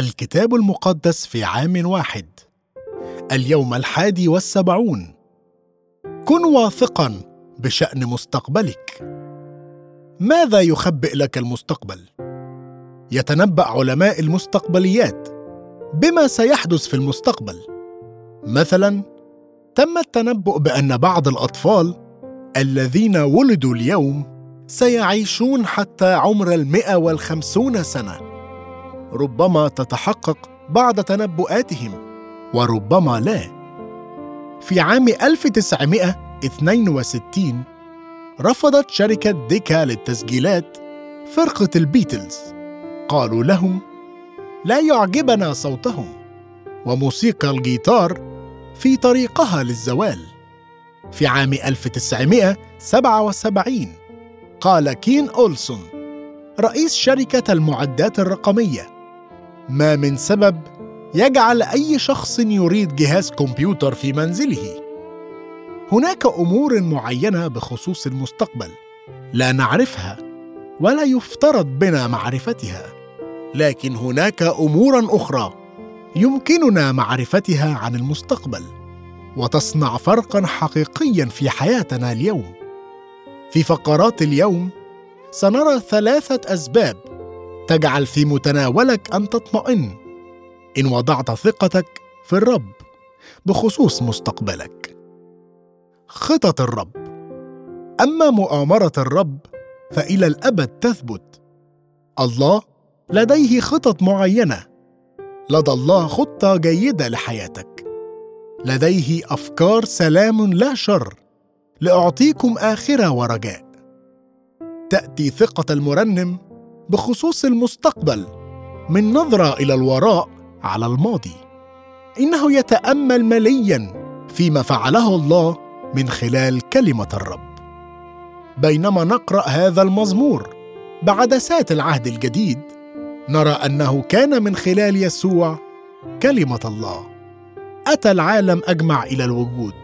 الكتاب المقدس في عام واحد. اليوم الحادي والسبعون. كن واثقا بشأن مستقبلك. ماذا يخبئ لك المستقبل؟ يتنبأ علماء المستقبليات بما سيحدث في المستقبل. مثلا تم التنبؤ بأن بعض الأطفال الذين ولدوا اليوم سيعيشون حتى عمر المئة والخمسون سنة. ربما تتحقق بعض تنبؤاتهم وربما لا. في عام 1962 رفضت شركة ديكا للتسجيلات فرقة البيتلز. قالوا لهم لا يعجبنا صوتهم وموسيقى الجيتار في طريقها للزوال. في عام 1977 قال كين أولسون رئيس شركة المعدات الرقمية ما من سبب يجعل أي شخص يريد جهاز كمبيوتر في منزله. هناك أمور معينة بخصوص المستقبل لا نعرفها ولا يفترض بنا معرفتها لكن هناك امورا أخرى يمكننا معرفتها عن المستقبل وتصنع فرقا حقيقيا في حياتنا اليوم. في فقرات اليوم سنرى ثلاثة أسباب تجعل في متناولك أن تطمئن. إن وضعت ثقتك في الرب بخصوص مستقبلك. خطط الرب. أما مؤامرة الرب فإلى الأبد تثبت. الله لديه خطط معينة. لدى الله خطة جيدة لحياتك. لديه أفكار سلام لا شر لأعطيكم آخرة ورجاء. تأتي ثقة المرنم بخصوص المستقبل من نظرة إلى الوراء على الماضي. إنه يتأمل مليا فيما فعله الله من خلال كلمة الرب. بينما نقرأ هذا المزمور بعدسات العهد الجديد نرى أنه كان من خلال يسوع كلمة الله. أتى العالم أجمع إلى الوجود.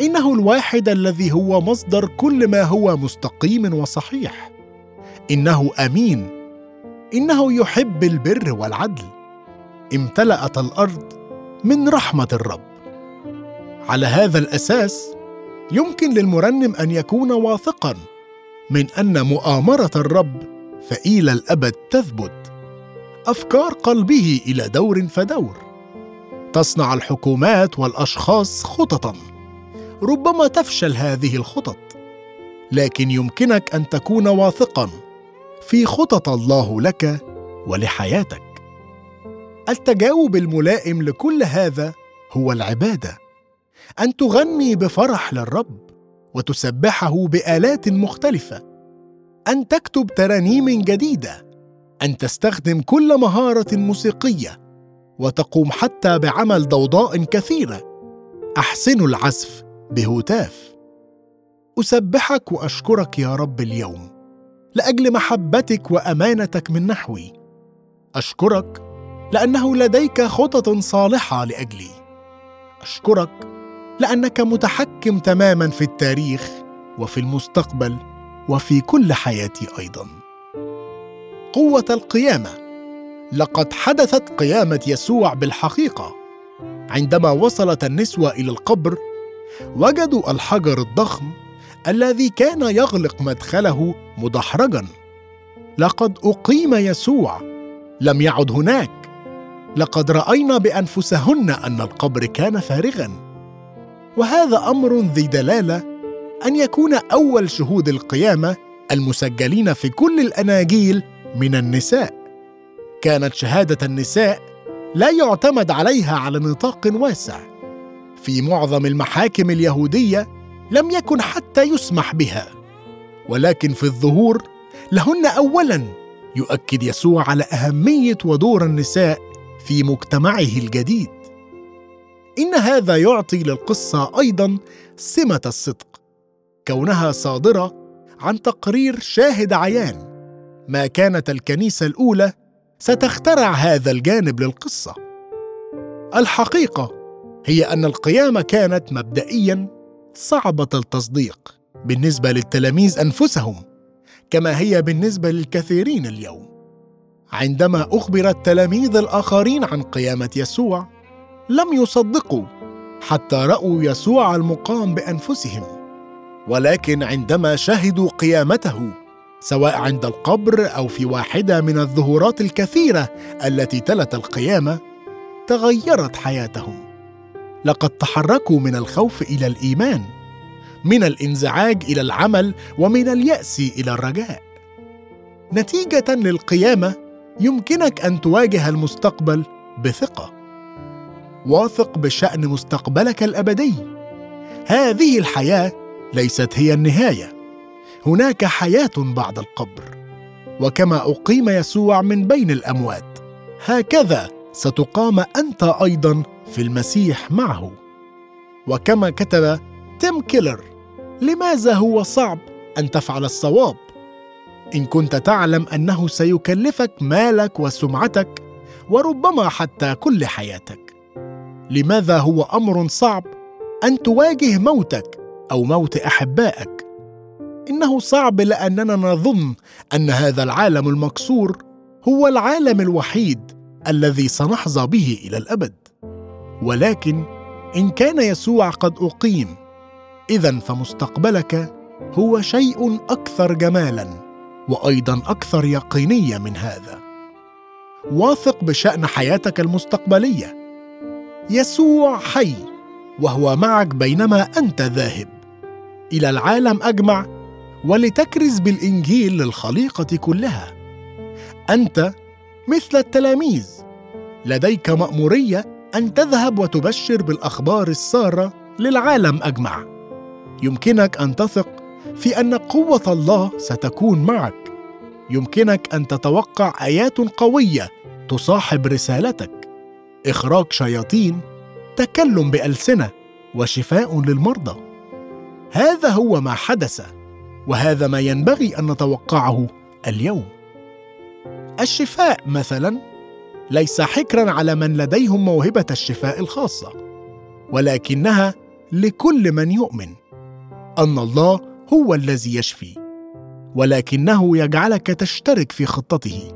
إنه الواحد الذي هو مصدر كل ما هو مستقيم وصحيح. إنه أمين. إنه يحب البر والعدل. امتلأت الأرض من رحمة الرب. على هذا الأساس يمكن للمرنم أن يكون واثقا من أن مؤامرة الرب فالى الأبد تثبت. أفكار قلبه إلى دور فدور. تصنع الحكومات والأشخاص خططا. ربما تفشل هذه الخطط. لكن يمكنك أن تكون واثقا في خطط الله لك ولحياتك. التجاوب الملائم لكل هذا هو العبادة. أن تغني بفرح للرب وتسبحه بآلات مختلفة. أن تكتب ترانيم جديدة. أن تستخدم كل مهارة موسيقية وتقوم حتى بعمل ضوضاء كثيرة. أحسن العزف بهتاف. أسبحك وأشكرك يا رب اليوم. لأجل محبتك وأمانتك من نحوي. أشكرك لأنه لديك خطط صالحة لأجلي. أشكرك لأنك متحكم تماما في التاريخ وفي المستقبل وفي كل حياتي أيضا. قوة القيامة. لقد حدثت قيامة يسوع بالحقيقة. عندما وصلت النسوة إلى القبر وجدوا الحجر الضخم الذي كان يغلق مدخله مدحرجا. لقد أقيم يسوع. لم يعد هناك. لقد رأينا بأنفسهن أن القبر كان فارغا. وهذا أمر ذي دلالة أن يكون أول شهود القيامة المسجلين في كل الأناجيل من النساء. كانت شهادة النساء لا يعتمد عليها على نطاق واسع. في معظم المحاكم اليهودية لم يكن حتى يسمح بها. ولكن في الظهور لهن اولا يؤكد يسوع على أهمية ودور النساء في مجتمعه الجديد. إن هذا يعطي للقصة أيضا سمة الصدق كونها صادرة عن تقرير شاهد عيان. ما كانت الكنيسة الأولى ستخترع هذا الجانب للقصة. الحقيقة هي أن القيامه كانت مبدئيا صعبة التصديق بالنسبة للتلاميذ أنفسهم كما هي بالنسبة للكثيرين اليوم. عندما أخبر التلاميذ الآخرين عن قيامة يسوع لم يصدقوا حتى رأوا يسوع المقام بأنفسهم. ولكن عندما شهدوا قيامته سواء عند القبر أو في واحدة من الظهورات الكثيرة التي تلت القيامة تغيرت حياتهم. لقد تحركوا من الخوف إلى الإيمان من الانزعاج إلى العمل ومن اليأس إلى الرجاء. نتيجة للقيامة يمكنك أن تواجه المستقبل بثقة. واثق بشأن مستقبلك الأبدي. هذه الحياة ليست هي النهاية. هناك حياة بعد القبر. وكما أقيم يسوع من بين الأموات هكذا ستقام أنت أيضا في المسيح معه. وكما كتب تيم كيلر لماذا هو صعب أن تفعل الصواب؟ إن كنت تعلم أنه سيكلفك مالك وسمعتك وربما حتى كل حياتك. لماذا هو أمر صعب أن تواجه موتك أو موت أحبائك؟ إنه صعب لأننا نظن أن هذا العالم المكسور هو العالم الوحيد الذي سنحظى به إلى الأبد. ولكن إن كان يسوع قد أقيم اذا فمستقبلك هو شيء أكثر جمالا وأيضا أكثر يقينية من هذا. واثق بشأن حياتك المستقبلية. يسوع حي وهو معك بينما أنت ذاهب. إلى العالم أجمع ولتكرز بالإنجيل للخليقة كلها. أنت مثل التلاميذ لديك مأمورية أن تذهب وتبشر بالأخبار السارة للعالم أجمع. يمكنك أن تثق في أن قوة الله ستكون معك. يمكنك أن تتوقع آيات قوية تصاحب رسالتك. إخراج شياطين تكلم بألسنة وشفاء للمرضى. هذا هو ما حدث وهذا ما ينبغي أن نتوقعه اليوم. الشفاء مثلا ليس حكرا على من لديهم موهبة الشفاء الخاصة ولكنها لكل من يؤمن أن الله هو الذي يشفي ولكنه يجعلك تشترك في خطته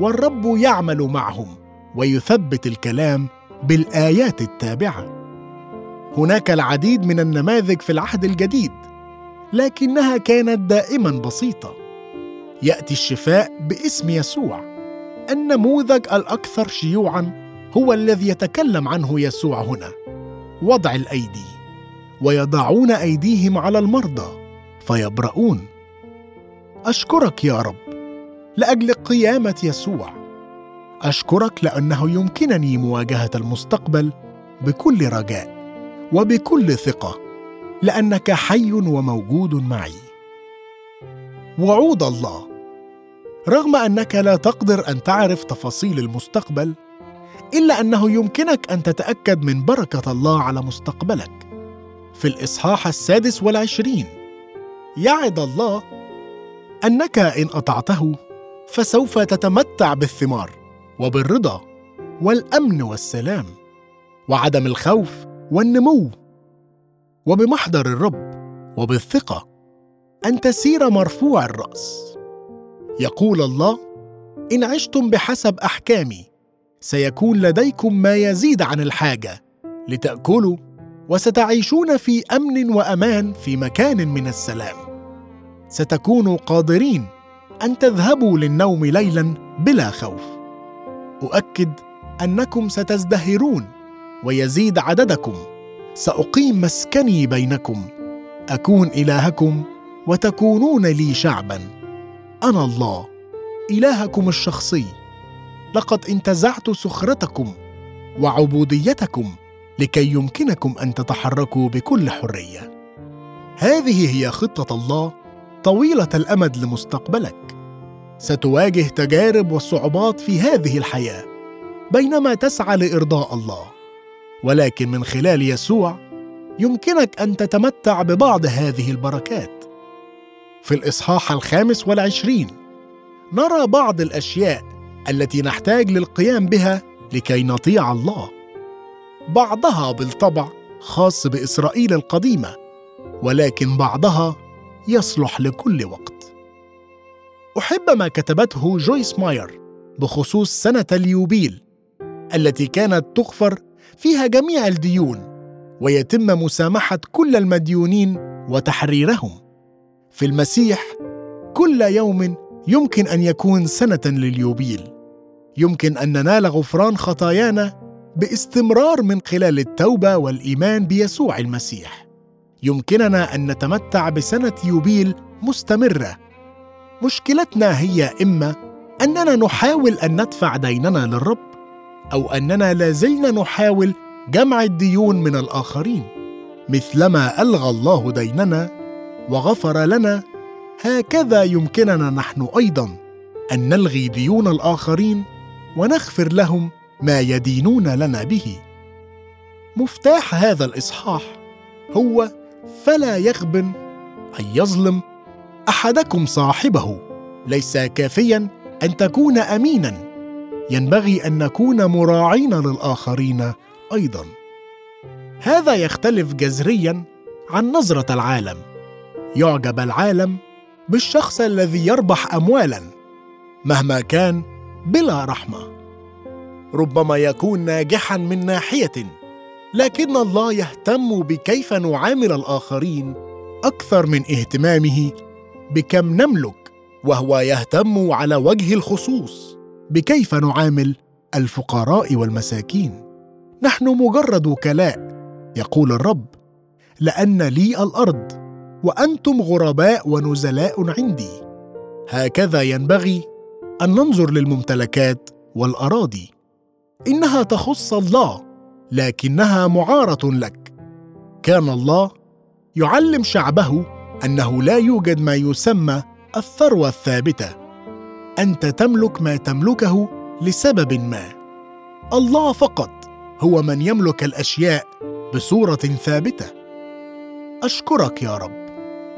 والرب يعمل معهم ويثبت الكلام بالآيات التابعة. هناك العديد من النماذج في العهد الجديد لكنها كانت دائما بسيطة. يأتي الشفاء باسم يسوع. النموذج الأكثر شيوعا هو الذي يتكلم عنه يسوع هنا. وضع الأيدي. ويضعون أيديهم على المرضى. فيبرؤون. أشكرك يا رب لأجل قيامة يسوع. أشكرك لأنه يمكنني مواجهة المستقبل بكل رجاء وبكل ثقة لأنك حي وموجود معي. وعود الله رغم أنك لا تقدر أن تعرف تفاصيل المستقبل إلا أنه يمكنك أن تتأكد من بركة الله على مستقبلك. في الإصحاح السادس والعشرين يعد الله أنك إن أطعته فسوف تتمتع بالثمار وبالرضا والأمن والسلام وعدم الخوف والنمو وبمحضر الرب وبالثقة. ان تسير مرفوع الرأس. يقول الله إن عشتم بحسب أحكامي سيكون لديكم ما يزيد عن الحاجة لتأكلوا وستعيشون في أمن وأمان في مكان من السلام. ستكونوا قادرين أن تذهبوا للنوم ليلا بلا خوف. أؤكد أنكم ستزدهرون ويزيد عددكم. سأقيم مسكني بينكم. أكون إلهكم وتكونون لي شعبا. أنا الله إلهكم الشخصي. لقد انتزعت سخرتكم وعبوديتكم لكي يمكنكم أن تتحركوا بكل حرية. هذه هي خطة الله طويلة الأمد لمستقبلك. ستواجه تجارب وصعوبات في هذه الحياة بينما تسعى لإرضاء الله. ولكن من خلال يسوع يمكنك أن تتمتع ببعض هذه البركات. في الإصحاح الخامس والعشرين. نرى بعض الأشياء التي نحتاج للقيام بها لكي نطيع الله. بعضها بالطبع خاص بإسرائيل القديمة ولكن بعضها يصلح لكل وقت. أحب ما كتبته جويس ماير بخصوص سنة اليوبيل التي كانت تغفر فيها جميع الديون ويتم مسامحة كل المديونين وتحريرهم. في المسيح كل يوم يمكن أن يكون سنة لليوبيل. يمكن أن ننال غفران خطايانا باستمرار من خلال التوبة والإيمان بيسوع المسيح. يمكننا أن نتمتع بسنة يوبيل مستمرة. مشكلتنا هي إما أننا نحاول أن ندفع ديننا للرب أو أننا لازلنا نحاول جمع الديون من الآخرين. مثلما ألغى الله ديننا وغفر لنا. هكذا يمكننا نحن أيضا أن نلغي ديون الآخرين ونغفر لهم ما يدينون لنا به. مفتاح هذا الإصحاح هو فلا يغبن أن يظلم أحدكم صاحبه. ليس كافيا أن تكون امينا. ينبغي أن نكون مراعين للآخرين أيضا. هذا يختلف جذريا عن نظرة العالم. يعجب العالم بالشخص الذي يربح اموالا مهما كان بلا رحمة. ربما يكون ناجحا من ناحية لكن الله يهتم بكيف نعامل الآخرين أكثر من اهتمامه بكم نملك وهو يهتم على وجه الخصوص بكيف نعامل الفقراء والمساكين. نحن مجرد وكلاء يقول الرب لأن لي الأرض وأنتم غرباء ونزلاء عندي. هكذا ينبغي أن ننظر للممتلكات والأراضي. إنها تخص الله لكنها معارة لك. كان الله يعلم شعبه أنه لا يوجد ما يسمى الثروة الثابتة. أنت تملك ما تملكه لسبب ما. الله فقط هو من يملك الأشياء بصورة ثابتة. أشكرك يا رب.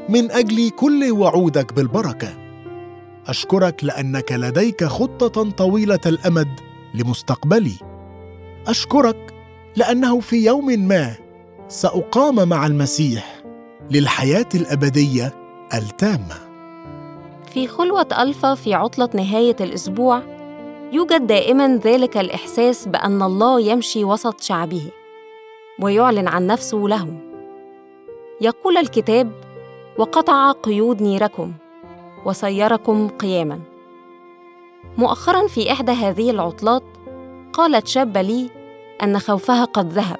من أجل كل وعودك بالبركة. أشكرك لأنك لديك خطة طويلة الأمد لمستقبلي. أشكرك لأنه في يوم ما سأقام مع المسيح للحياة الأبدية التامة. في خلوة ألفا في عطلة نهاية الأسبوع يوجد دائما ذلك الإحساس بأن الله يمشي وسط شعبه ويعلن عن نفسه لهم. يقول الكتاب وقطع قيود نيركم وسيركم قياما. مؤخرا في إحدى هذه العطلات قالت شابة لي أن خوفها قد ذهب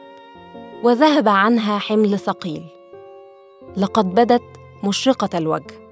وذهب عنها حمل ثقيل. لقد بدت مشرقة الوجه.